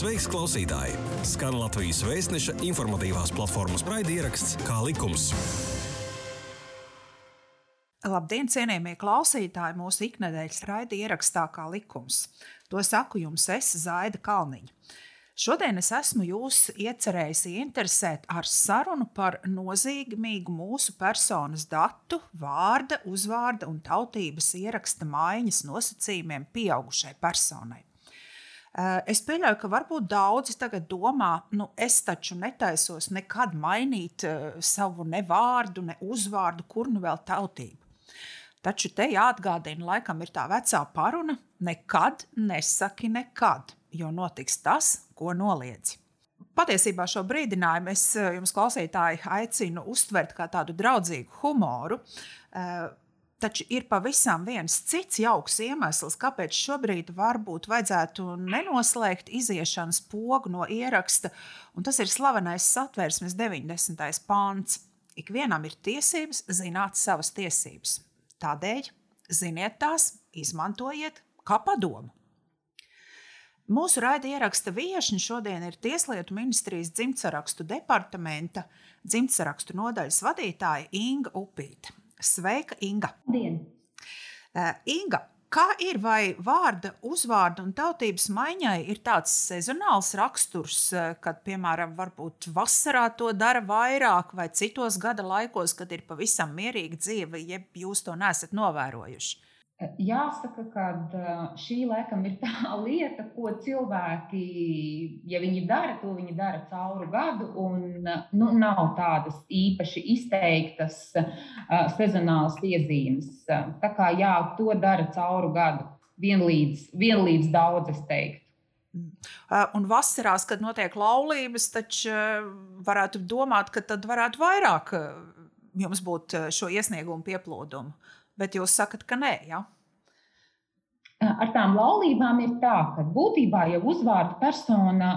Sveiks, klausītāji! Skan Latvijas vēstneša informatīvās platformas raidieraksts Kā likums. Labdien, cienījamie klausītāji! Mūsu iknedēļas raidierakstā Kā likums. To saku jums es, Zaida Kalniņa. Šodien es esmu jūs iecerējis interesēt ar sarunu par nozīmīgu mūsu personas datu, vārda, uzvārda un tautības ieraksta maiņas nosacījumiem pieaugušai personai. Eh, es pieļauju, ka varbūt daudzi tagad domā, nu, es taču netaisos nekad mainīt uh, savu ne vārdu, ne uzvārdu, kur nu vēl tautību. Taču te jāatgādina, laikam ir tā vecā paruna: nekad nesaki nekad, jo notiks tas, ko noliedzi. Patiesībā šo brīdinājumu es eh, jums, klausītāji, aicinu uztvert kā tādu draudzīgu humoru. Taču ir pavisam viens cits jauks iemesls, kāpēc šobrīd varbūt vajadzētu nenoslēgt iziešanas pogu no ieraksta, un tas ir slavenais satversmes 90. pāns. Ikvienam ir tiesības zināt savas tiesības. Tādēļ ziniet tās, izmantojiet kā padomu. Mūsu raidījuma ieraksta viesiņa šodien ir Tieslietu ministrijas dzimtsarakstu departamenta dzimtsarakstu nodaļas vadītāja Inga Upīta. Sveika, Inga! Dien. Uh, Inga, kā ir vai vārda, uzvārda un tautības maiņai ir tāds sezonāls raksturs, uh, kad, piemēram, varbūt vasarā to dara vairāk, vai citos gada laikos, kad ir pavisam mierīga dzīve, jeb jūs to nesat novērojuši? Jāsaka, ka šī laikam ir tā lieta, ko cilvēki, ja viņi dara, to viņi dara cauru gadu, un nu, nav tādas īpaši izteiktas uh, sezonālas iezīmes. Tā kā jā, to dara cauru gadu, vienlīdz, vienlīdz daudz, es teiktu. Un vasarās, kad notiek laulības, taču varētu domāt, ka tad varētu vairāk jums būt šo iesniegumu pieplūdumu bet jūs sakat, ka nē. Ja? Ar tām laulībām ir tā, ka būtībā jau uzvārdu persona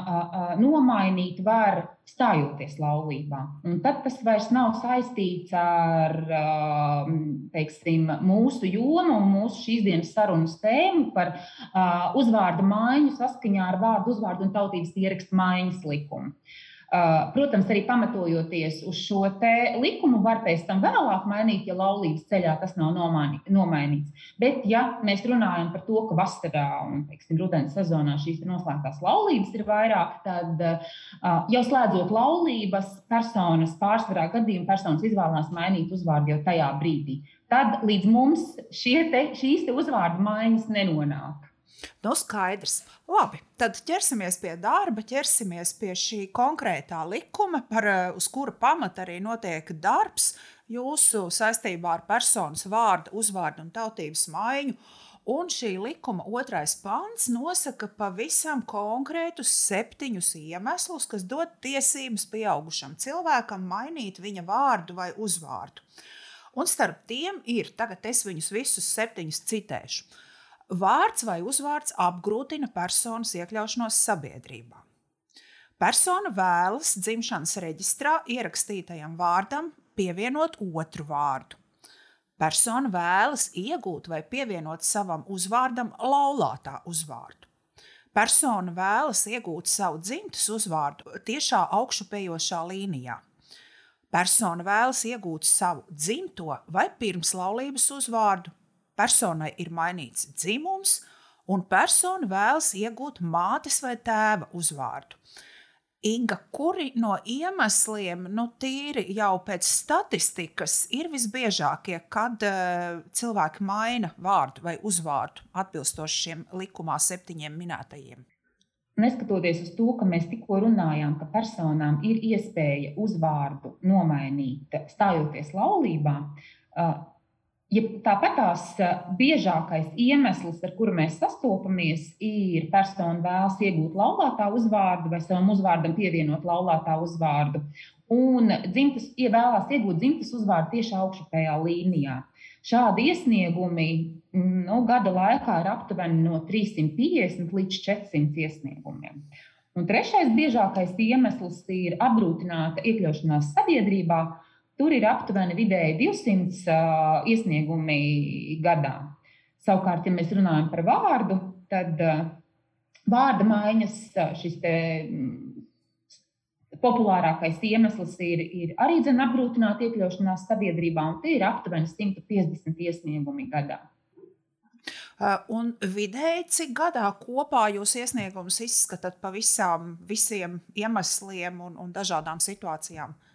nomainīt var stājoties laulībā. Un tad tas vairs nav saistīts ar teiksim, mūsu jomu un mūsu šīs dienas sarunas tēmu par uzvārdu maiņu saskaņā ar vārdu, uzvārdu un tautības ierakstu maiņas likumu. Uh, protams, arī pamatojoties uz šo likumu, var pēc tam vēlāk mainīt, ja laulības ceļā tas nav nomainīts. Bet, ja mēs runājam par to, ka vasarā un teiksim, rudens sezonā šīs noslēgtās laulības ir vairāk, tad uh, jau slēdzot laulības, personas pārsvarā gadījumā personas izvēlās mainīt uzvārdu jau tajā brīdī. Tad līdz mums te, šīs te uzvārdu maiņas nenonāk. Nu, skaidrs. Labi, tad ķersimies pie darba, ķersimies pie šī konkrētā likuma, par, eh, uz kura pamata arī notiek darbs jūsu saistībā ar personas vārdu, uzvārdu un tautības maiņu. Un šī likuma otrais pants nosaka pavisam konkrētus septiņus iemeslus, kas dod tiesības pieaugušam cilvēkam mainīt viņa vārdu vai uzvārdu. Un starp tiem ir, tagad es viņus visus septiņus citēšu. Vārds vai uzvārds apgrūtina personas iekļaušanos sabiedrībā. Persona vēlas dzimšanas reģistrā ierakstītajam vārdam pievienot otru vārdu. Persona vēlas iegūt vai pievienot savam uzvārdam laulātā uzvārdu. Persona vēlas iegūt savu dzimtas uzvārdu tiešā augšupejošā līnijā. Persona vēlas iegūt savu dzimto vai pirmslaulības uzvārdu personai ir mainīts dzimums, un persona vēlas iegūt mātes vai tēva uzvārdu. Inga, kuri no iemesliem, nu, tīri jau pēc statistikas, ir visbiežākie, kad uh, cilvēki maina vārdu vai uzvārdu atbilstoši šiem likumā septiņiem minētajiem? Neskatoties uz to, ka mēs tikko runājām, ka personām ir iespēja uzvārdu nomainīt, stājoties laulībā, uh, Ja tāpat tās biežākais iemesls, ar kuru mēs sastopamies, ir persona vēlas iegūt laulātā uzvārdu vai savam uzvārdam pievienot laulātā uzvārdu. Un dzimtas, ja vēlās iegūt dzimtas uzvārdu tieši augšupējā līnijā. Šādi iesniegumi nu, gada laikā ir aptuveni no 350 līdz 400 iesniegumiem. Un trešais biežākais iemesls ir apgrūtināta iekļaušanās sabiedrībā, Tur ir aptuveni vidēji 200 uh, iesniegumi gadā. Savukārt, ja mēs runājam par vārdu, tad uh, vārda maiņas, šis te, populārākais iemesls ir, ir arī apgrūtināta iekļaušanās sabiedrībā, un tie ir aptuveni 150 iesniegumi gadā. Un vidēji, cik gadā kopā jūs iesniegumus izskatāt pa visām, visiem iemesliem un, un dažādām situācijām? Uh,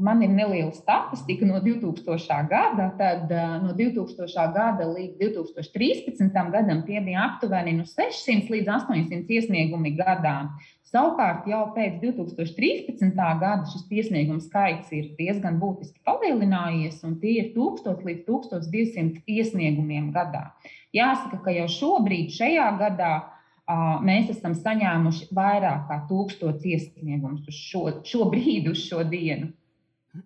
Man ir neliela statistika no 2000. gada. Tad no 2000. gada līdz 2013. gadam tie bija aptuveni no 600 līdz 800 iesniegumi gadā. Savukārt jau pēc 2013. gada šis iesniegumu skaits ir diezgan būtiski palielinājies, un tie ir 1000 līdz 1200 iesniegumiem gadā. Jāsaka, ka jau šobrīd, šajā gadā, mēs esam saņēmuši vairāk kā 1000 iesniegumus uz šo, šo brīdi, uz šo dienu.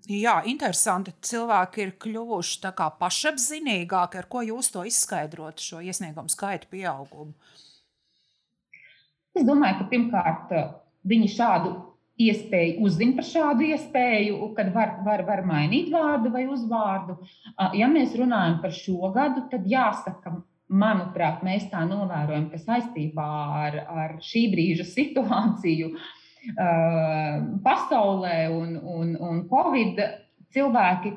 Jā, interesanti. Cilvēki ir kļuvuši pašapziņīgāki. Ar ko jūs to izskaidrot, šo iesniegumu skaitu pieaugumu? Es domāju, ka pirmkārt viņi šādu iespēju uzzina par šādu iespēju, kad var, var, var mainīt vārdu vai uzvārdu. Ja mēs runājam par šo gadu, tad jāsaka, manuprāt, mēs tā novērojam, ka saistībā ar, ar šī brīža situāciju Uh, pasaulē un, un, un Covid cilvēki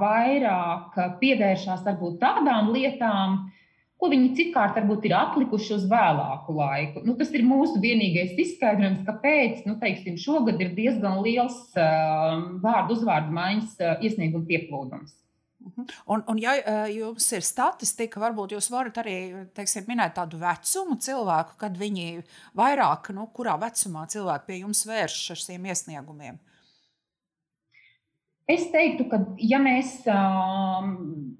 vairāk pievēršās varbūt tādām lietām, ko viņi citkārt varbūt ir atlikuši uz vēlāku laiku. Nu, tas ir mūsu vienīgais izskaidrojums, kāpēc nu, teiksim, šogad ir diezgan liels uh, vārdu uzvārdu maiņas uh, iesniegumu pieplūdums. Mhm. Un, un, ja jums ir statistika, varbūt jūs varat arī teiksim, minēt tādu vecumu cilvēku, kad viņi vairāk, nu, kurā vecumā cilvēki pie jums vēršas ar šiem iesniegumiem. Es teiktu, ka ja mēs um,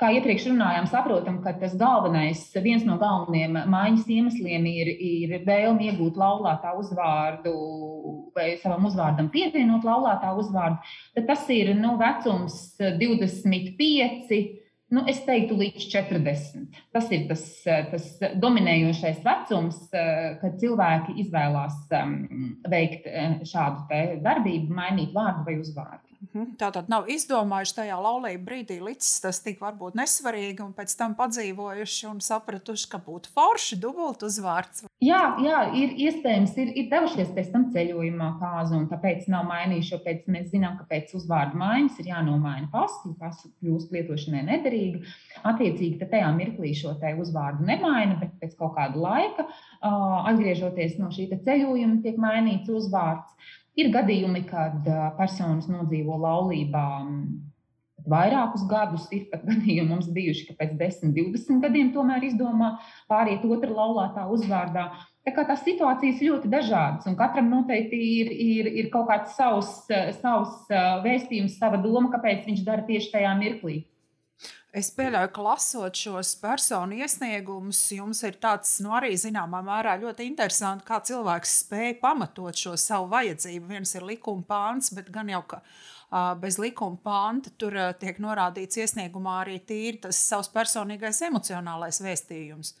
kā iepriekš runājām, saprotam, ka tas galvenais, viens no galvenajiem maiņas iemesliem ir, ir vēlme iegūt laulātā uzvārdu vai savam uzvārdam pievienot laulātā uzvārdu, tad tas ir nu, vecums 25. Nu, es teiktu, līdz 40. Tas ir tas, tas dominējošais vecums, kad cilvēki izvēlās um, veikt eh, šādu darbību, mainīt vārdu vai uzvārdu. Mhm. Tā tad nav izdomājuši tajā laulību brīdī, līdz tas tik varbūt nesvarīgi, un pēc tam padzīvojuši un sapratuši, ka būtu forši dubult uzvārds. Jā, jā ir iespējams, ir, ir devušies pēc tam ceļojumā kāzu, un tāpēc nav mainījuši, jo pēc, mēs zinām, ka pēc uzvārdu maiņas ir jānomaina pasta, un pasta kļūst lietošanai nederīga. Attiecīgi, tad tajā mirklī šo te uzvārdu nemaina, bet pēc kaut kāda laika, atgriežoties no šī ceļojuma, tiek mainīts uzvārds. Ir gadījumi, kad personas nodzīvo laulībā vairākus gadus. Ir pat gadījumi mums bijuši, ka pēc 10, 20 gadiem tomēr izdomā pāriet otrā laulātā uzvārdā. Tā kā tās situācijas ļoti dažādas, un katram noteikti ir, ir, ir kaut kāds savs, savs vēstījums, sava doma, kāpēc viņš dara tieši tajā mirklī. Es pieļauju, ka lasot šos personu iesniegumus, jums ir tāds, nu, arī zināmā mērā ļoti interesanti, kā cilvēks spēja pamatot šo savu vajadzību. Viens ir likuma pāns, bet gan jau ka bez likuma pānta tur tiek norādīts iesniegumā arī tīri tas savs personīgais emocionālais vēstījums.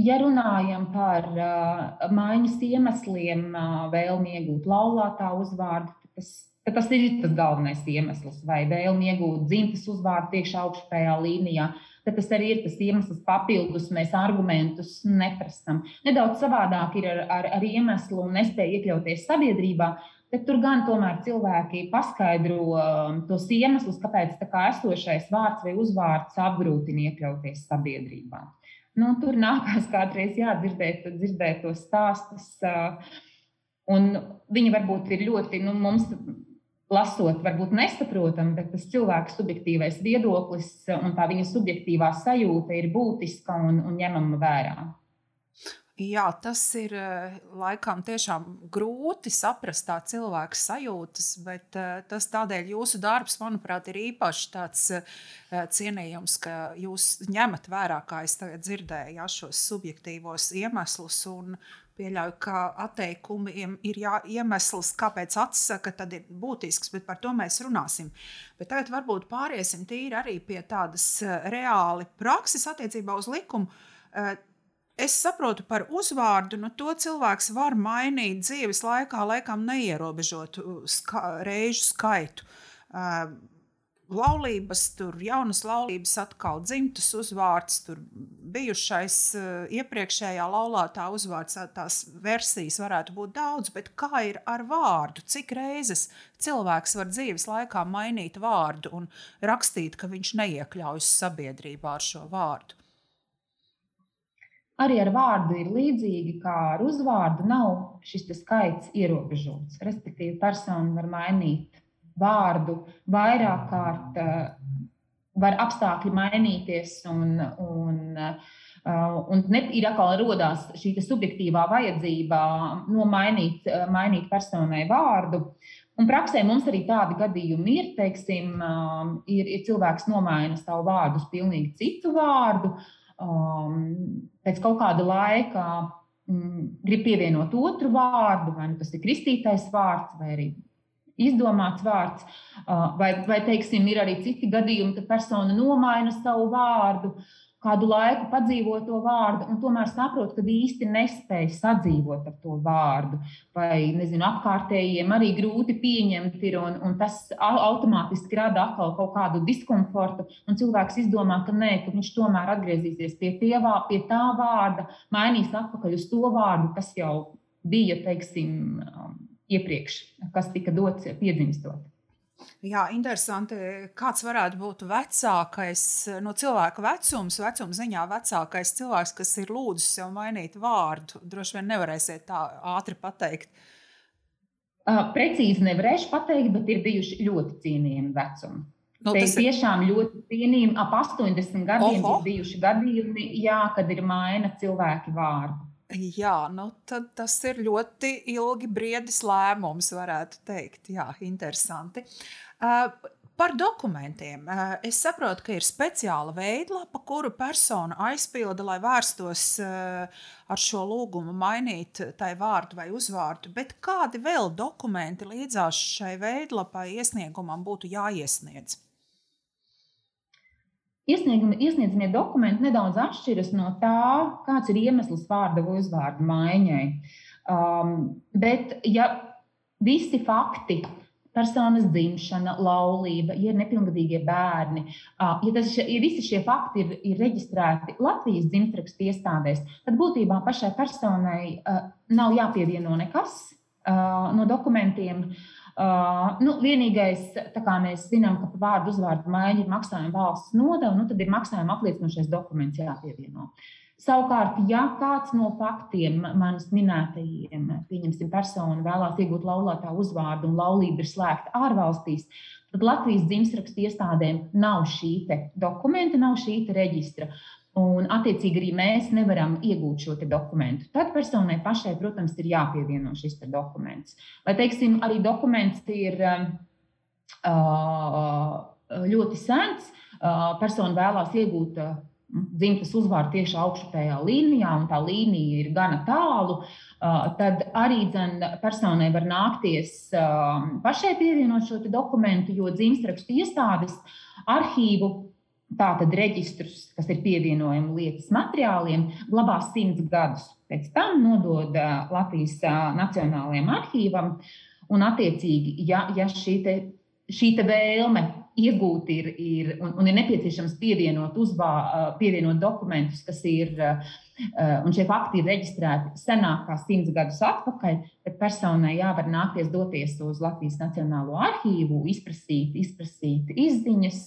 Ja runājam par uh, maiņas iemesliem, uh, vēlmi iegūt laulātā uzvārdu, tas Tad tas ir tas galvenais iemesls, vai vēlme iegūt dzimtas uzvārdu iekšā augšējā līnijā. Tad tas arī ir tas iemesls, papildus mēs argumentus neprasām. Nedaudz savādāk ir ar, ar, ar iemeslu un nespēju iekļauties sabiedrībā. Tad tur gan tomēr cilvēki paskaidro um, tos iemeslus, kāpēc kā esošais vārds vai uzvārds apgrūtina iekļauties sabiedrībā. Nu, tur nākās kādreiz jādzirdēt dzirdēt tos stāstus. Uh, un viņi varbūt ir ļoti, nu, mums lasot, varbūt nesaprotam, bet tas cilvēka subjektīvais viedoklis un tā viņa subjektīvā sajūta ir būtiska un, un ņemama vērā. Jā, tas ir eh, laikam tiešām grūti saprast tā cilvēka sajūtas, bet eh, tas tādēļ jūsu darbs, manuprāt, ir īpaši tāds eh, cienījums, ka jūs ņemat vērā, kā es tagad dzirdēju, ja, šos subjektīvos iemeslus un pieļauju, ka atteikumiem ir jā, iemesls, kāpēc atsaka, tad ir būtisks, bet par to mēs runāsim. Bet tagad varbūt pāriesim tīri arī pie tādas eh, reāli prakses attiecībā uz likumu. Eh, es saprotu par uzvārdu, nu to cilvēks var mainīt dzīves laikā, laikam neierobežot ska reižu skaitu. Laulības, tur jaunas laulības, atkal dzimtas uzvārds, tur bijušais uh, iepriekšējā laulātā uzvārds, tās versijas varētu būt daudz, bet kā ir ar vārdu? Cik reizes cilvēks var dzīves laikā mainīt vārdu un rakstīt, ka viņš neiekļaujas sabiedrībā ar šo vārdu? Arī ar vārdu ir līdzīgi, kā ar uzvārdu nav šis skaits ierobežots. Respektīvi, persona var mainīt vārdu vairāk kārt, eh, var apstākļi mainīties, un, un, eh, un ne, ir atkal radās šī subjektīvā vajadzība nomainīt mainīt personai vārdu. Un praksē mums arī tādi gadījumi ir, teiksim, eh, ir, ir cilvēks nomaina savu vārdu uz pilnīgi citu vārdu. Um, pēc kaut kāda laika um, grib pievienot otru vārdu, vai nu tas ir kristītais vārds, vai arī izdomāts vārds, vai, vai teiksim, ir arī citi gadījumi, kad persona nomaina savu vārdu, kādu laiku padzīvo to vārdu, un tomēr saprot, ka īsti nespēj sadzīvot ar to vārdu. Vai nezinu, apkārtējiem arī grūti pieņemt ir, un, un tas automātiski rada atkal kaut kādu diskomfortu. Cilvēks izdomā, ka nē, ka viņš tomēr atgriezīsies pie, tievā, pie tā vārda, mainīs atpakaļ uz to vārdu, kas jau bija, teiksim, iepriekš, kas tika dots piedzimstot. Jā, interesanti. Kāds varētu būt vecākais, no cilvēka vecums, vecuma ziņā vecākais cilvēks, kas ir lūdzis sev mainīt vārdu? Droši vien nevarēsiet tā ātri pateikt. Uh, precīzi nevarēšu pateikt, bet ir bijuši ļoti cienījami vecumi. Nu, tas ir tiešām ļoti cienījami. Ap 80 gadiem Oho. ir bijuši gadījumi, jā, kad ir maina cilvēki vārdu. Jā, nu tad tas ir ļoti ilgi briedis lēmums, varētu teikt. Jā, interesanti. Uh, Par dokumentiem. Es saprotu, ka ir speciāla veidlapa, kuru persona aizpilda, lai vērstos ar šo lūgumu mainīt tai vārdu vai uzvārdu. Bet kādi vēl dokumenti līdzās šai veidlapai iesniegumam būtu jāiesniedz? Iesniedzamie dokumenti nedaudz atšķiras no tā, kāds ir iemesls vārda vai uzvārda maiņai. Um, bet, ja visi fakti, personas dzimšana, laulība, ja ir nepilngadīgie bērni, uh, ja, tas, ja visi šie fakti ir, ir reģistrēti Latvijas dzimtrakstu iestādēs, tad būtībā pašai personai uh, nav jāpievieno nekas uh, no dokumentiem. Uh, Uh, nu, vienīgais, kā mēs zinām, ka vārdu uzvārdu maiņu ir maksājuma valsts nodeva, nu, tad ir maksājuma apliecinošais dokuments jāpievieno. Savukārt, ja kāds no faktiem manis minētajiem, pieņemsim, persona vēlās iegūt laulātā uzvārdu un laulība ir slēgta ārvalstīs, tad Latvijas dzimstrakstu iestādēm nav šī dokumenta, nav šī reģistra. Un, attiecīgi, arī mēs nevaram iegūt šo dokumentu. Tad personai pašai, protams, ir jāpievieno šis dokuments. Vai, teiksim, arī dokuments ir uh, ļoti sens, uh, persona vēlās iegūt uh, dzimtas uzvārdu tieši augšupējā līnijā, un tā līnija ir gana tālu, uh, tad arī dzen, personai var nākties uh, pašai pievienot šo dokumentu, jo dzimstrakstu iestādes arhīvu Tātad reģistrus, kas ir pievienojami lietas materiāliem, glabās simts gadus. Pēc tam nodod Latvijas Nacionālajiem arhīvam. Un, attiecīgi, ja, ja šī, šī vēlme iegūt ir, ir un, un ir nepieciešams pievienot, uzvā, pievienot dokumentus, kas ir, un šie fakti ir reģistrēti senāk kā simts gadus atpakaļ, tad personai jāvar nākties doties uz Latvijas Nacionālo arhīvu, izprasīt, izprasīt izziņas,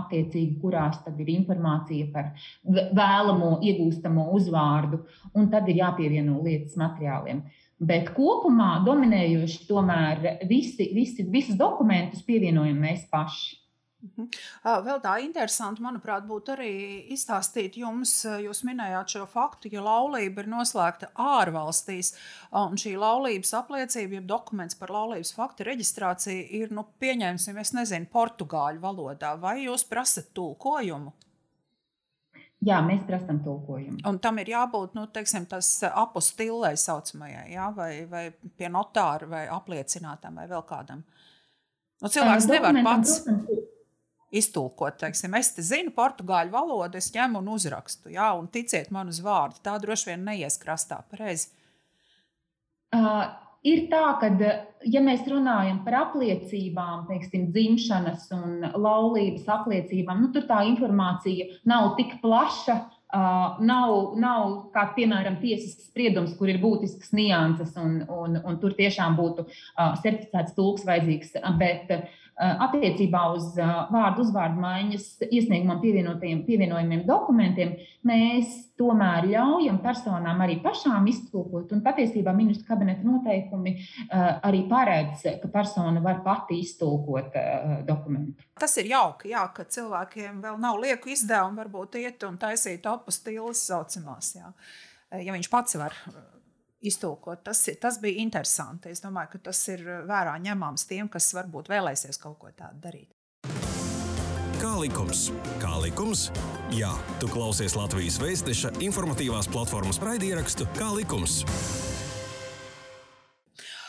attiecīgi, kurās tad ir informācija par vēlamo iegūstamo uzvārdu, un tad ir jāpievieno lietas materiāliem. Bet kopumā dominējoši tomēr visi, visi, visus dokumentus pievienojam mēs paši. Mhm. Vēl tā interesanti, manuprāt, būtu arī izstāstīt jums, jūs minējāt šo faktu, ja laulība ir noslēgta ārvalstīs, un šī laulības apliecība, ja dokuments par laulības faktu reģistrāciju ir, nu, pieņemsim, es nezinu, portugāļu valodā, vai jūs prasat tulkojumu? Jā, mēs prasām tulkojumu. Un tam ir jābūt nu, teiksim, apostilē saucamajai, jā, vai, vai pie notāra, vai apliecinātam, vai vēl kādam. Nu, cilvēks nevar pats. Protams, iztulkot. Teiksim, es te zinu portugāļu valodu, es ņemu un uzrakstu. Jā, un ticiet man uz vārdu. Tā droši vien neies krastā. Pareizi. Uh, ir tā, ka, ja mēs runājam par apliecībām, teiksim, dzimšanas un laulības apliecībām, nu, tur tā informācija nav tik plaša. Uh, nav, nav kā, piemēram, tiesas spriedums, kur ir būtisks nianses, un, un, un tur tiešām būtu uh, certificēts tulks vajadzīgs. Bet uh, Eh, attiecībā uz eh, vārdu uzvārdu maiņas iesniegumam pievienojumiem dokumentiem, mēs tomēr ļaujam personām arī pašām iztulkot. Un patiesībā ministru kabineta noteikumi eh, arī paredz, ka persona var pati iztulkot dokumentu. Tas ir jauki, jā, ka cilvēkiem vēl nav lieku izdevumu, varbūt iet un taisīt apostīles saucamās. Jā. Ja viņš pats var iztulkot. Tas, tas bija interesanti. Es domāju, ka tas ir vērā ņemams tiem, kas varbūt vēlēsies kaut ko tādu darīt. Kā likums? Kā likums? Jā, tu klausies Latvijas Vēstneša informatīvās platformas raidierakstu Kā likums?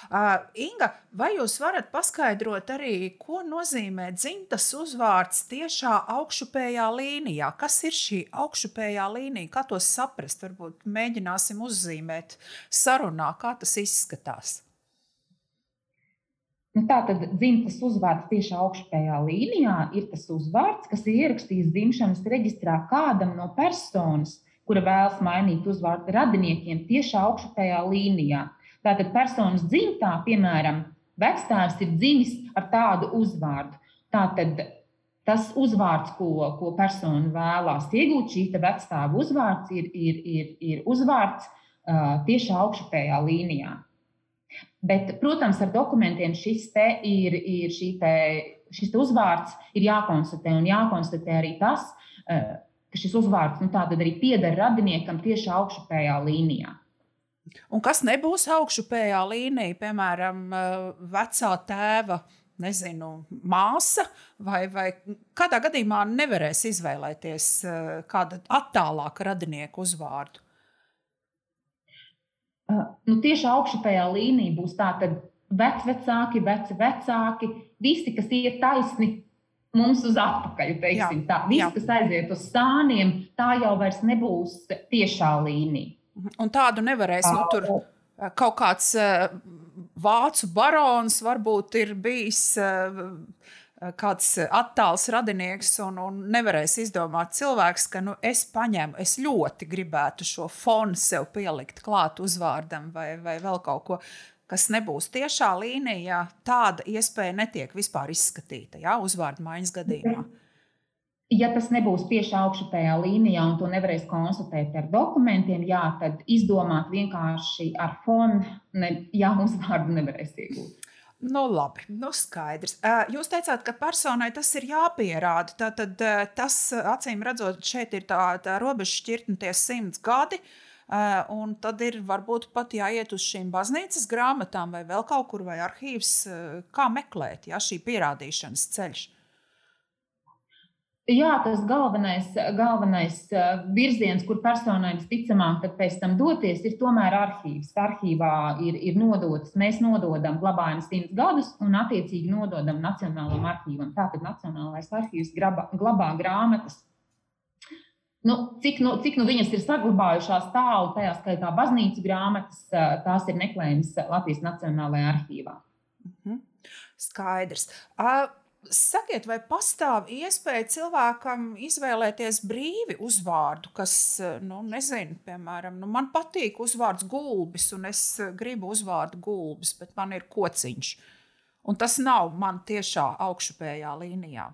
Uh, Inga, vai jūs varat paskaidrot arī, ko nozīmē dzimtas uzvārds tiešā augšupējā līnijā? Kas ir šī augšupējā līnija? Kā to saprast? Varbūt mēģināsim uzzīmēt sarunā, kā tas izskatās. Nu, tā tad dzimtas uzvārds tieši augšpējā līnijā ir tas uzvārds, kas ir ierakstīts dzimšanas reģistrā kādam no personas, kura vēlas mainīt uzvārdu radiniekiem tieši augšpējā līnijā. Tātad personas dzimtā, piemēram, vectēvs ir dzimis ar tādu uzvārdu. Tātad tas uzvārds, ko, ko persona vēlās iegūt, šī vectēva uzvārds, ir, ir, ir, ir uzvārds uh, tieši augšupējā līnijā. Bet, protams, ar dokumentiem šis ir, ir te, šis te uzvārds ir jākonstatē un jākonstatē arī tas, uh, ka šis uzvārds nu, arī pieder radiniekam tieši augšupējā līnijā. Un kas nebūs augšupējā līnija, piemēram, eh, vecā tēva nezinu, māsa, vai, vai kādā gadījumā nevarēs izvēlēties eh, kādu attālāku radinieku uzvārdu? Uh, nu, tieši augšupējā līnija būs tāda vecvecāki, veci vecāki, visi, kas iet taisni mums uz atpakaļ. Jā, tā. Viss, jā. kas aiziet uz sāniem, tā jau vairs nebūs tiešā līnija. Un tādu nevarēs nu, tur eh, kaut kāds uh, vācu barons, varbūt ir bijis uh, kāds attāls radinieks, un, un nevarēs izdomāt cilvēks, ka nu, es paņēmu, es ļoti gribētu šo fonu sev pielikt klāt uzvārdam vai, vai vēl kaut ko. Kas nebūs tiešā līnijā, tāda iespēja netiek vispār izskatīta ja, uzvārdu maiņas gadījumā. Mm ja tas nebūs tieši augšupējā līnijā un to nevarēs konstatēt ar dokumentiem, jā, tad izdomāt vienkārši ar fonu, ne, jā, uzvārdu nevarēs iegūt. Nu, labi, nu skaidrs. Jūs teicāt, ka personai tas ir jāpierāda. Tad tas, acīm redzot, šeit ir tā, tā robeža šķirtne tie simts gadi. Un tad ir varbūt pat jāiet uz šīm baznīcas grāmatām vai vēl kaut kur, vai arhīvs, kā meklēt ja, šī pierādīšanas ceļš. Jā, tas galvenais, galvenais uh, virziens, kur personai visticamāk pēc tam doties, ir tomēr arhīvs. Arhīvā ir, ir nodotas, mēs nododam, glabājam simts gadus un attiecīgi nododam Nacionālajam arhīvam. Tātad Nacionālais arhīvs graba, glabā grāmatas. Nu, cik, nu, cik nu viņas ir saglabājušās tālu, tajā skaitā baznīcu grāmatas, uh, tās ir meklējums Latvijas Nacionālajā arhīvā. Mhm. Skaidrs. Uh, Sakiet, vai pastāv iespēja cilvēkam izvēlēties brīvi uzvārdu, kas, nu, nezinu, piemēram, nu, man patīk uzvārds gulbis, un es gribu uzvārdu gulbis, bet man ir kociņš. Un tas nav man tiešā augšupējā līnijā.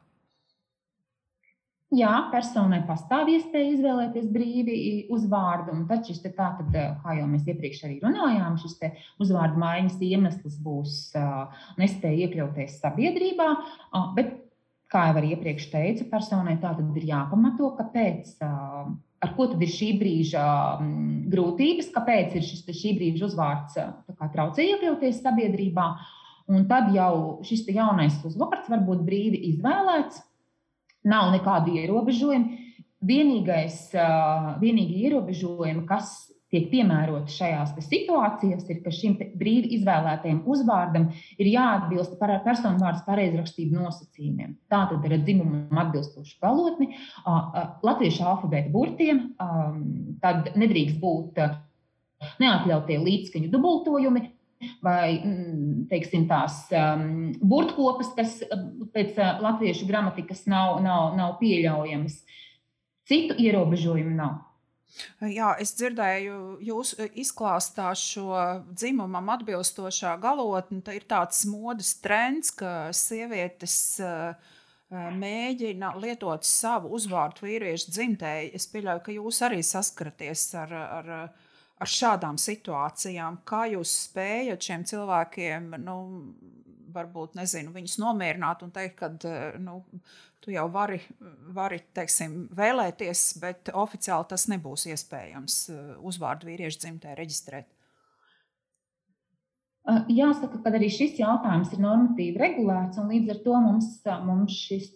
Jā, personai pastāv iespēja izvēlēties brīvi uzvārdu, un tad šis te tā, tad, kā jau mēs iepriekš arī runājām, šis uzvārdu maiņas iemesls būs uh, nespēja iekļauties sabiedrībā, bet, kā jau arī iepriekš teicu, personai tā tad ir jāpamato, kāpēc, ar ko tad ir šī brīža grūtības, kāpēc ir šis šī brīža uzvārds kā, traucē iekļauties sabiedrībā, un tad jau šis jaunais uzvārds var būt brīvi izvēlēts nav nekādu ierobežojumu. Vienīgais, vienīgi ierobežojumi, kas tiek piemēroti šajās situācijās, ir, ka šim brīvi izvēlētajam uzvārdam ir jāatbilst par personu vārdu pareizrakstību nosacījumiem. Tā tad ir dzimumam atbilstoši valodni, latviešu alfabēta burtiem, tad nedrīkst būt neatļautie līdzskaņu dubultojumi, vai mm, teiksim, tās um, burtkopas, kas pēc uh, latviešu gramatikas nav, nav, nav pieļaujamas. Citu ierobežojumu nav. Jā, es dzirdēju, jūs izklāstā šo dzimumam atbilstošā galotni. Tā ir tāds modes trends, ka sievietes uh, mēģina lietot savu uzvārdu vīriešu dzimtēji. Es pieļauju, ka jūs arī saskaraties ar, ar, ar šādām situācijām. Kā jūs spējat šiem cilvēkiem, nu, varbūt nezinu, viņus nomierināt un teikt, ka nu, tu jau vari, vari teiksim, vēlēties, bet oficiāli tas nebūs iespējams uzvārdu vīriešu dzimtē reģistrēt. Jāsaka, ka arī šis jautājums ir normatīvi regulēts, un līdz ar to mums, mums šis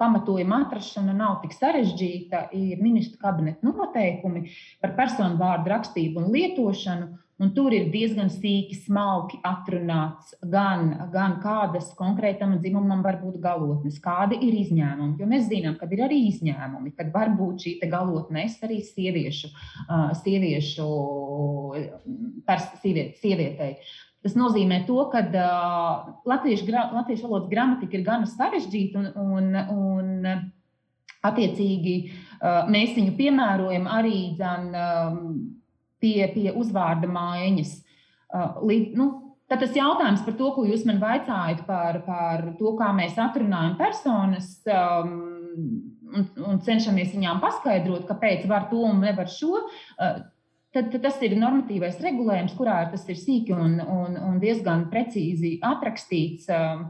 pamatojuma atrašana nav tik sarežģīta. Ir ministru kabineta noteikumi par personu vārdu rakstību un lietošanu, Un tur ir diezgan sīki, smalki atrunāts gan, gan kādas konkrētam dzimumam var būt galotnes, kādi ir izņēmumi. Jo mēs zinām, ka ir arī izņēmumi, kad var būt šī galotne arī sieviešu, sieviešu sieviet, sievietei. Tas nozīmē, to, ka uh, latviešu, latviešu valodas gramatika ir gana sarežģīta un, un, un attiecīgi uh, mēs viņu piemērojam arī dzen, um, pie, pie uzvārda maiņas. Uh, līdz, nu, tad tas jautājums par to, ko jūs man vaicājat par, par to, kā mēs atrunājam personas um, un, un cenšamies viņām paskaidrot, kāpēc var to un nevar šo. Uh, Tad, tad tas ir normatīvais regulējums, kurā tas ir sīki un, un, un diezgan precīzi atrakstīts, um,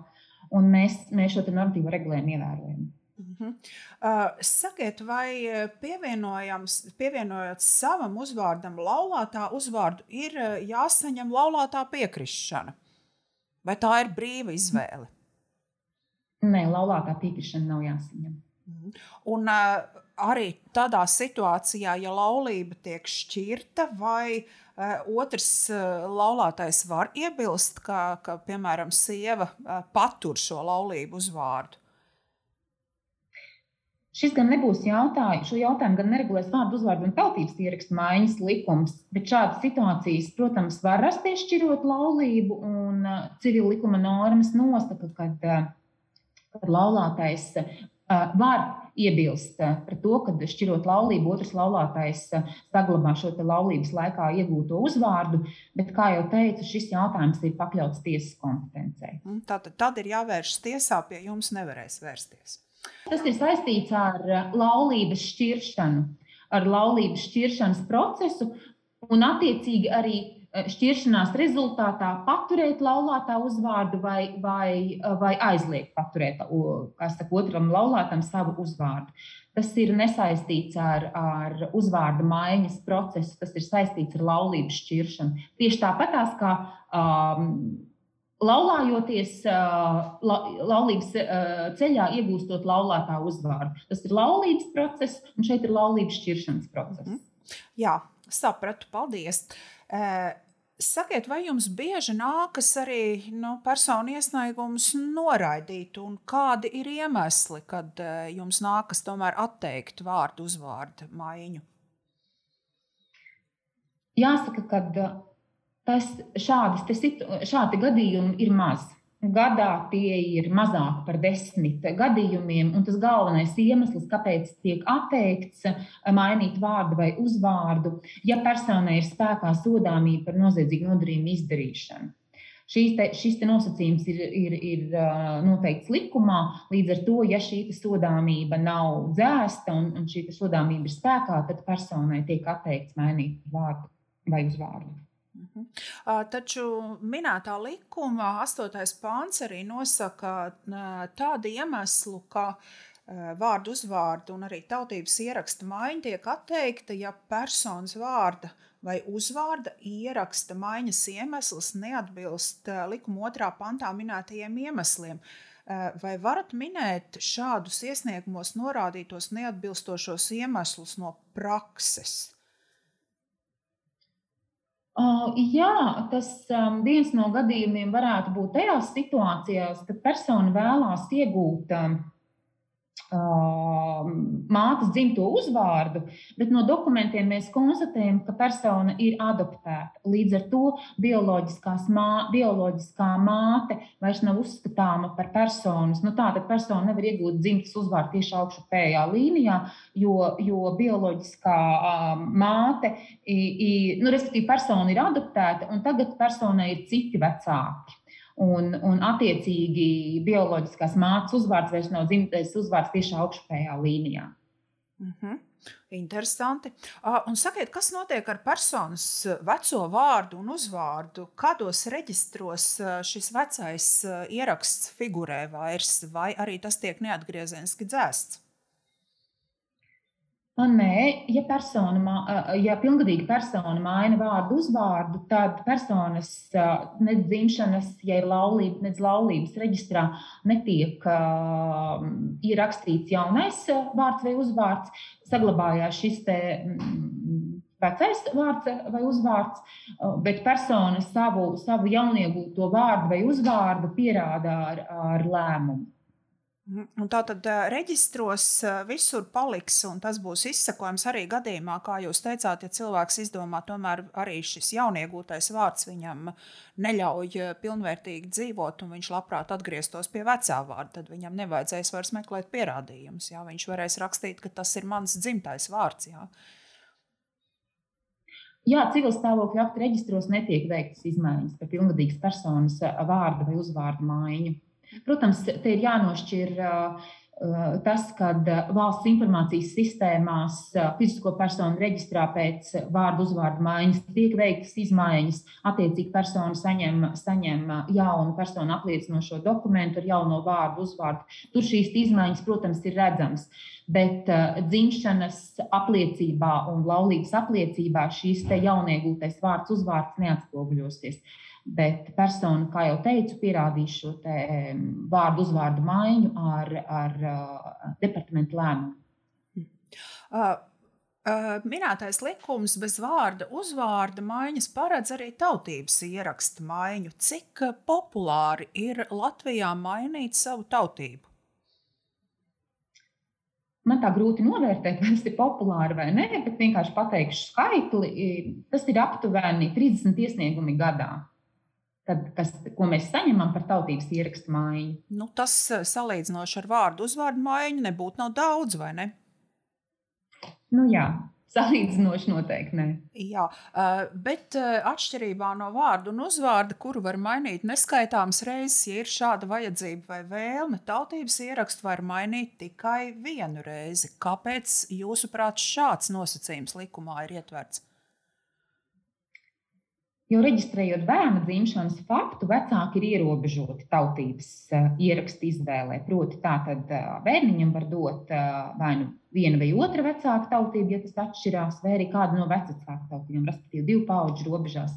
un mēs, mēs šo normatīvo regulējumu ievērojam. -hmm. Uh, sakiet, vai uh, pievienojot savam uzvārdam laulātā uzvārdu, ir uh, jāsaņem laulātā piekrišana? Vai tā ir brīva izvēle? Nē, laulātā piekrišana nav jāsaņem. -hmm. Un uh, arī tādā situācijā, ja laulība tiek šķirta, vai uh, otrs uh, laulātais var iebilst, ka, ka piemēram, sieva uh, patur šo laulību uzvārdu? Šis gan nebūs jautājums, šo jautājumu gan neregulēs vārdu uzvārdu un tautības ierakstu maiņas likums, bet šādas situācijas, protams, var rasties šķirot laulību, un uh, civila likuma normas nosaka, ka uh, laulātais uh, var iebilst par to, ka šķirot laulību, otrs laulātais saglabā šo laulības laikā iegūto uzvārdu, bet, kā jau teicu, šis jautājums ir pakļauts tiesas kompetencei. Tātad tad ir jāvēršas tiesā, pie jums nevarēs vērsties. Tas ir saistīts ar eh, laulības šķiršanu, ar laulības šķiršanas procesu un, attiecīgi, arī eh, šķiršanās rezultātā paturēt laulātā uzvārdu vai, vai, eh, vai aizliegt paturēt saka, otram laulātam savu uzvārdu. Tas ir nesaistīts ar, ar uzvārda maiņas procesu, tas ir saistīts ar laulības šķiršanu. Tieši tāpatās kā um, laulājoties la, laulības ceļā, iegūstot laulātā uzvārdu. Tas ir laulības process, un šeit ir laulības šķiršanas process. Mm -hmm. Jā, sapratu, paldies. Sakiet, vai jums bieži nākas arī nu, personu iesniegumus noraidīt, un kādi ir iemesli, kad jums nākas tomēr atteikt vārdu uzvārdu maiņu? Jāsaka, ka tas šādas, šādi gadījumi ir maz. Gadā tie ir mazāk par desmit gadījumiem, un tas galvenais iemesls, kāpēc tiek atteikts eh, mainīt vārdu vai uzvārdu, ja personai ir spēkā sodāmība par noziedzīgu nodarījumu izdarīšanu. Šīs te, šis te nosacījums ir, ir, ir eh, noteikts likumā. Līdz ar to, ja šī sodāmība nav dzēsta un, un šī sodāmība ir spēkā, tad personai tiek atteikts mainīt vārdu vai uzvārdu. Mhm. Taču minētā likuma 8. pāns arī nosaka tādu iemeslu, ka vārdu uzvārdu un arī tautības ieraksta maiņa tiek atteikta, ja personas vārda vai uzvārda ieraksta maiņas iemesls neatbilst likuma otrā pantā minētajiem iemesliem. Vai varat minēt šādus iesniegumos norādītos neatbilstošos iemeslus no prakses? Uh, jā, tas um, viens no gadījumiem varētu būt tajās situācijās, kad persona vēlās iegūt um, mātes dzimto uzvārdu, bet no dokumentiem mēs konstatējam, ka persona ir adoptēta. Līdz ar to mā, bioloģiskā māte vairs nav uzskatāma par personas. Nu, tā tad persona nevar iegūt dzimtas uzvārdu tieši augšupējā līnijā, jo, jo bioloģiskā uh, māte, i, i, nu, respektīvi, persona ir adoptēta, un tagad personai ir citi vecāki. Un, un attiecīgi bioloģiskās mātes uzvārds vairs nav dzimtais uzvārds tieši augšupējā līnijā. Mm -hmm. Interesanti. Un sakiet, kas notiek ar personas veco vārdu un uzvārdu? Kādos reģistros šis vecais ieraksts figurē vairs, vai arī tas tiek neatgriezeniski dzēsts? Nē, ja, persona, ja pilngadīga persona maina vārdu uzvārdu, tad personas nedz dzimšanas, ja ir laulība, nedz laulības reģistrā netiek uh, ierakstīts jaunais vārds vai uzvārds. Saglabājās šis te, vecais vārds vai uzvārds, bet persona savu, savu jauniegūto vārdu vai uzvārdu pierāda ar, ar lēmumu. Mhm. Un tā tad reģistros visur paliks, un tas būs izsakojams arī gadījumā, kā jūs teicāt, ja cilvēks izdomā, tomēr arī šis jauniegūtais vārds viņam neļauj pilnvērtīgi dzīvot, un viņš labprāt atgrieztos pie vecā vārda, tad viņam nevajadzēs vairs meklēt pierādījumus. Jā, viņš varēs rakstīt, ka tas ir mans dzimtais vārds. Jā. Jā, civil stāvokļa aktu reģistros netiek veiktas izmaiņas par pilngadīgas personas vārdu vai uzvārdu maiņu. Protams, te ir jānošķir tas, kad valsts informācijas sistēmās fizisko personu reģistrā pēc vārdu uzvārdu maiņas tiek veiktas izmaiņas. Attiecīgi persona saņem, saņem jaunu personu apliecinošo dokumentu ar jauno vārdu uzvārdu. Tur šīs izmaiņas, protams, ir redzamas. Bet uh, dzimšanas apliecībā un laulības apliecībā šīs jauniegūtais vārds uzvārds neatspoguļosies. Bet persona, kā jau teicu, pierādīs šo te vārdu uzvārdu maiņu ar, ar uh, departamentu lēmumu. Uh. Uh, minētais likums bez vārda uzvārda maiņas paredz arī tautības ierakstu maiņu. Cik populāri ir Latvijā mainīt savu tautību? Man tā grūti novērtēt, vai tas ir populāri vai nē, bet vienkārši pateikšu skaitli. Tas ir aptuveni 30 iesniegumi gadā tad, kas, ko mēs saņemam par tautības ierakstu maiņu. Nu, tas eh, salīdzinoši ar vārdu uzvārdu maiņu nebūtu nav daudz, vai ne? Nu, jā, salīdzinoši noteikti ne. Jā, eh, bet eh, atšķirībā no vārdu un uzvārda, kuru var mainīt neskaitāmas reizes, ja ir šāda vajadzība vai vēlme, tautības ierakstu var mainīt tikai vienu reizi. Kāpēc, jūsuprāt, šāds nosacījums likumā ir ietverts? Jo reģistrējot bērnu dzimšanas faktu, vecāki ir ierobežoti tautības uh, ierakstu izvēlē. Proti, tā tad uh, bērniņam var dot uh, vai nu viena vai otra vecāka tautība, ja tas atšķirās, vai arī kāda no vecāka tautībām, respektīvi divu pauģu robežās.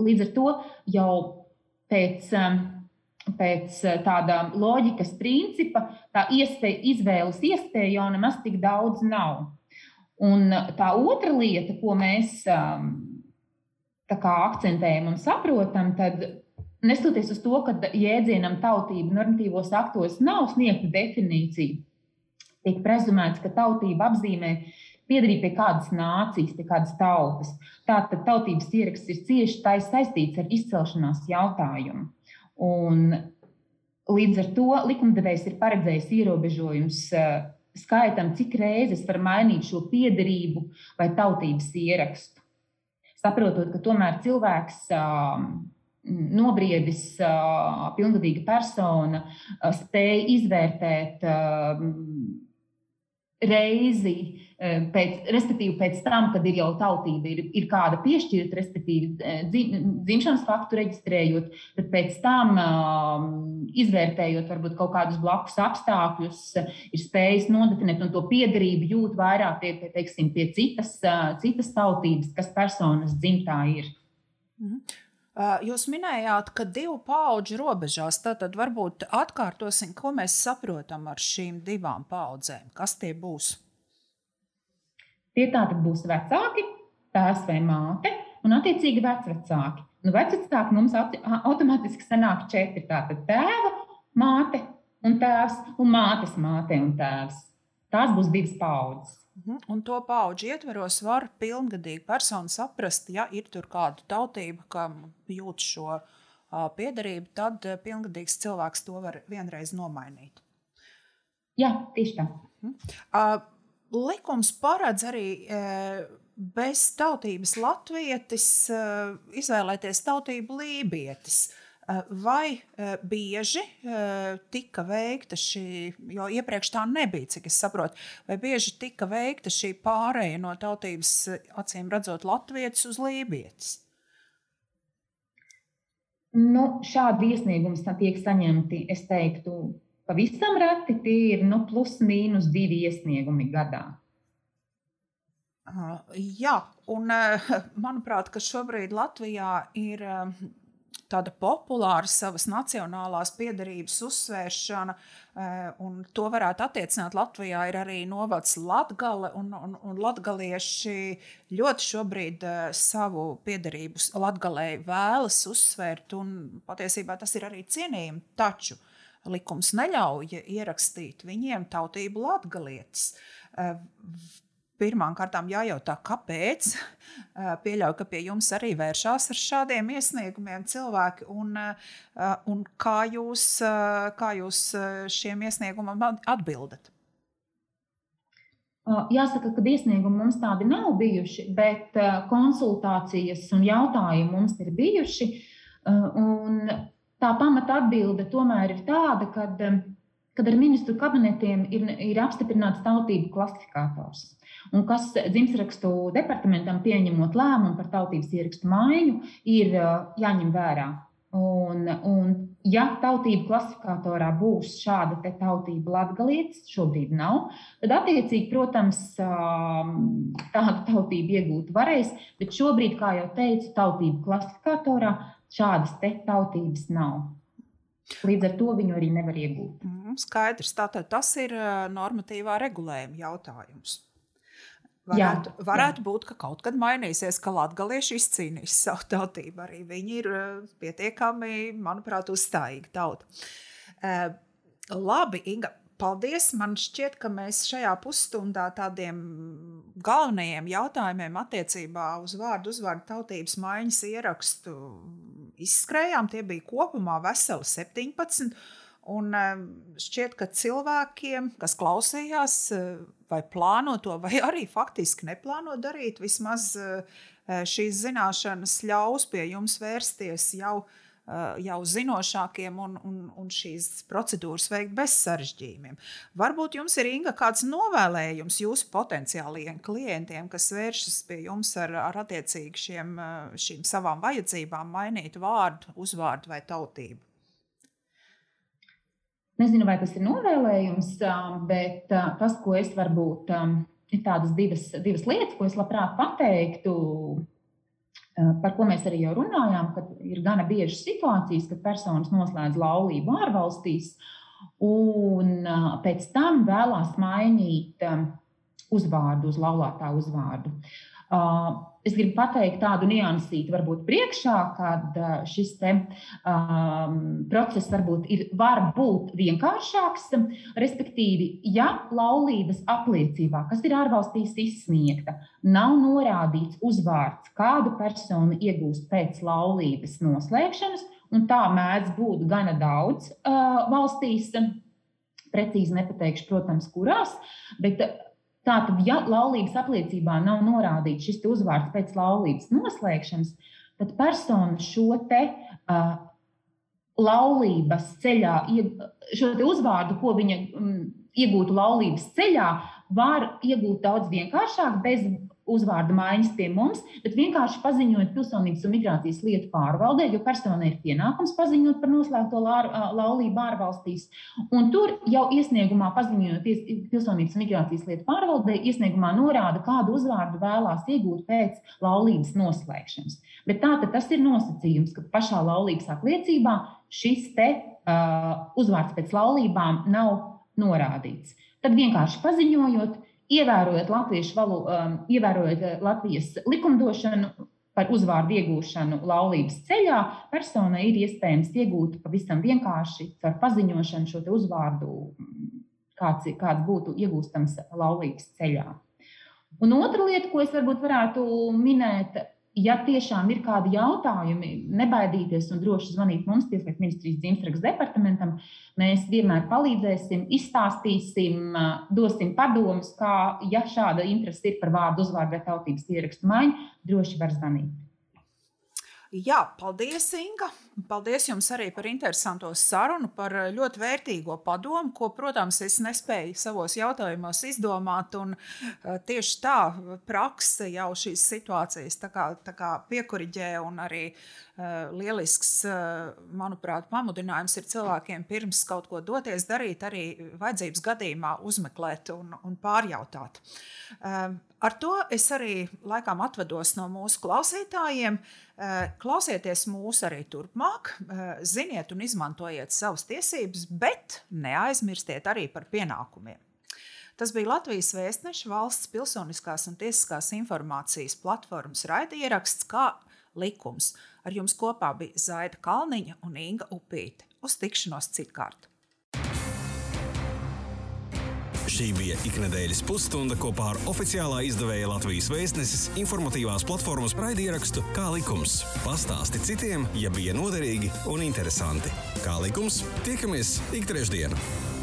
Līdz ar to jau pēc. Pēc tāda loģikas principa, tā iespēja, izvēles iespēja jau nemaz tik daudz nav. Un tā otra lieta, ko mēs um, akcentējam un saprotam, tad neskatoties uz to, ka jēdzienam tautība normatīvos aktos nav sniegta definīcija, tiek prezumēts, ka tautība apzīmē piedarība pie kādas nācijas, pie kādas tautas. Tātad tautības ieraksts ir cieši saistīts ar izcelšanās jautājumu. Un līdz ar to likumdevējs ir paredzējis ierobežojums eh, skaitam, cik reizes var mainīt šo piedarību vai tautības ierakstu saprotot, ka tomēr cilvēks nobriedis, pilngadīga persona spēja izvērtēt reizi, pēc, respektīvi pēc tam, kad ir jau tautība, ir, ir kāda piešķirta, respektīvi dzimšanas faktu reģistrējot, tad pēc tam izvērtējot varbūt kaut kādus blakus apstākļus, ir spējis nodefinēt un to piedarību jūt vairāk pie, pie, teiksim, pie citas, citas tautības, kas personas dzimtā ir. Mhm. Jūs minējāt, ka divu pauģu robežās, tad varbūt atkārtosim, ko mēs saprotam ar šīm divām paudzēm. Kas tie būs? Tie tātad būs vecāki, tēvs vai māte, un attiecīgi vecvecāki. Nu, vecvecāki mums automātiski sanāk četri. Tātad tēva, māte un tēvs, un mātes māte un tēvs. Tās būs divas paudzes. Mhm. Un to pauģu ietveros var pilngadīga persona saprast, ja ir tur kāda tautība, kam jūt šo piederību, tad uh, pilngadīgs cilvēks to var vienreiz nomainīt. Jā, tieši tā. Uh, likums paredz arī uh, bez tautības latvietis uh, izvēlēties tautību lībietis. Eh, vai bieži tika veikta šī, jo iepriekš tā nebija, cik es saprotu, vai bieži tika veikta šī pārēja no tautības, acīm redzot, latvietis uz lībietis? Nu, šādi iesniegumi tiek saņemti, es teiktu, pavisam reti. Tie ir nu, plus mīnus divi iesniegumi gadā. Uh, jā, un uh, manuprāt, ka šobrīd Latvijā ir uh, tāda populāra savas nacionālās piedarības uzsvēršana, un to varētu attiecināt Latvijā, ir arī novads Latgale, un, un, un latgalieši ļoti šobrīd savu piedarību Latgalē vēlas uzsvērt, un patiesībā tas ir arī cienījumi, taču likums neļauj ierakstīt viņiem tautību latgalietis pirmām kārtām jājautā, kāpēc. Pieļauju, ka pie jums arī vēršās ar šādiem iesniegumiem cilvēki, un, un kā, jūs, kā jūs šiem iesniegumam atbildat? Jāsaka, ka iesniegumi mums tādi nav bijuši, bet konsultācijas un jautājumi mums ir bijuši. Un tā pamata atbilde tomēr ir tāda, ka, kad ar ministru kabinetiem ir, ir apstiprināts tautību klasifikators un kas dzimstrakstu departamentam pieņemot lēmumu par tautības ierakstu maiņu, ir jāņem vērā. Un, un, ja tautību klasifikatorā būs šāda tautība latgalietis, šobrīd nav, tad attiecīgi, protams, tādu tautību iegūt varēs, bet šobrīd, kā jau teicu, tautību klasifikatorā šādas tautības nav. Līdz ar to viņu arī nevar iegūt. Mm, skaidrs. Tātad tas ir normatīvā regulējuma jautājums. Varētu, jā, varētu jā. būt, ka kaut kad mainīsies, ka latgalieši izcīnīs savu tautību. Arī viņi ir pietiekami, manuprāt, uzstājīgi tauta. Labi, Inga. Paldies! Man šķiet, ka mēs šajā pusstundā tādiem galvenajiem jautājumiem attiecībā uz vārdu, uzvārdu tautības maiņas ierakstu izskrējām. Tie bija kopumā veseli 17. Un šķiet, ka cilvēkiem, kas klausījās, vai plāno to, vai arī faktiski neplāno darīt, vismaz šīs zināšanas ļaus pie jums vērsties jau, jau zinošākiem un, un, un šīs procedūras veikt bez sarežģījumiem. Varbūt jums ir Inga, kāds novēlējums jūsu potenciālajiem klientiem, kas vēršas pie jums ar, ar attiecīgi šiem, šīm savām vajadzībām, mainīt vārdu, uzvārdu vai tautību. Nezinu, vai tas ir novēlējums, bet tas, ko es varbūt ir tādas divas, divas lietas, ko es labprāt pateiktu, par ko mēs arī jau runājām, ka ir gana biežas situācijas, kad personas noslēdz laulību ārvalstīs un pēc tam vēlās mainīt uzvārdu uz laulātā uzvārdu. Es gribu pateikt tādu niansīti, varbūt priekšā, kad šis te, um, process varbūt ir, var būt vienkāršāks. Respektīvi, ja laulības apliecībā, kas ir ārvalstīs izsniegta, nav norādīts uzvārds, kādu personu iegūst pēc laulības noslēgšanas, un tā mēdz būt gana daudz uh, valstīs, precīzi nepateikšu, protams, kurās, bet Tātad, ja laulības apliecībā nav norādīts šis uzvārds pēc laulības noslēgšanas, tad persona šo te uh, laulības ceļā, šo uzvārdu, ko viņa um, iegūtu laulības ceļā, var iegūt daudz vienkāršāk, bez uzvārdu maiņas pie mums, bet vienkārši paziņot pilsonības un migrācijas lietu pārvaldē, jo personai ir pienākums paziņot par noslēgto laulību ārvalstīs. Un tur jau iesniegumā paziņojot pilsonības un migrācijas lietu pārvaldē, iesniegumā norāda, kādu uzvārdu vēlās iegūt pēc laulības noslēgšanas. Bet tā tas ir nosacījums, ka pašā laulības apliecībā šis te, uh, uzvārds pēc laulībām nav norādīts. Tad vienkārši paziņojot, ievērojot, valo, um, ievērojot uh, Latvijas likumdošanu par uzvārdu iegūšanu laulības ceļā, personai ir iespējams iegūt pavisam vienkārši ar paziņošanu šo uzvārdu, kāds, kāds būtu iegūstams laulības ceļā. Un otra lieta, ko es varbūt varētu minēt, ja tiešām ir kādi jautājumi, nebaidīties un droši zvanīt mums, Tieslietu ministrijas dzimstrakstu departamentam. Mēs vienmēr palīdzēsim, izstāstīsim, dosim padomus, kā, ja šāda interese ir par vārdu, uzvārdu vai tautības ierakstu maiņu, droši var zvanīt. Jā, paldies, Inga. Paldies jums arī par interesanto sarunu, par eh, ļoti vērtīgo padomu, ko, protams, es nespēju savos jautājumos izdomāt. Eh, tieši tā praksa jau šīs situācijas tā kā, tā kā piekuriģē un arī uh, lielisks, uh, manuprāt, pamudinājums ir cilvēkiem pirms kaut ko doties darīt, arī vajadzības gadījumā uzmeklēt un, un pārjautāt. Uh, ar to es arī laikam atvados no mūsu klausītājiem. Eh, klausieties mūs arī turpmāk, eh, ziniet un izmantojiet savas tiesības, bet neaizmirstiet arī par pienākumiem. Tas bija Latvijas vēstneša valsts pilsoniskās un tiesiskās informācijas platformas raidieraksts kā likums. Ar jums kopā bija Zaida Kalniņa un Inga Upīte. Uz tikšanos citkārt! Šī bija iknedēļas pusstunda kopā ar oficiālā izdevēja Latvijas vēstneses informatīvās platformas raidierakstu Kā likums. Pastāsti citiem, ja bija noderīgi un interesanti. Kā likums, tiekamies ik trešdienu!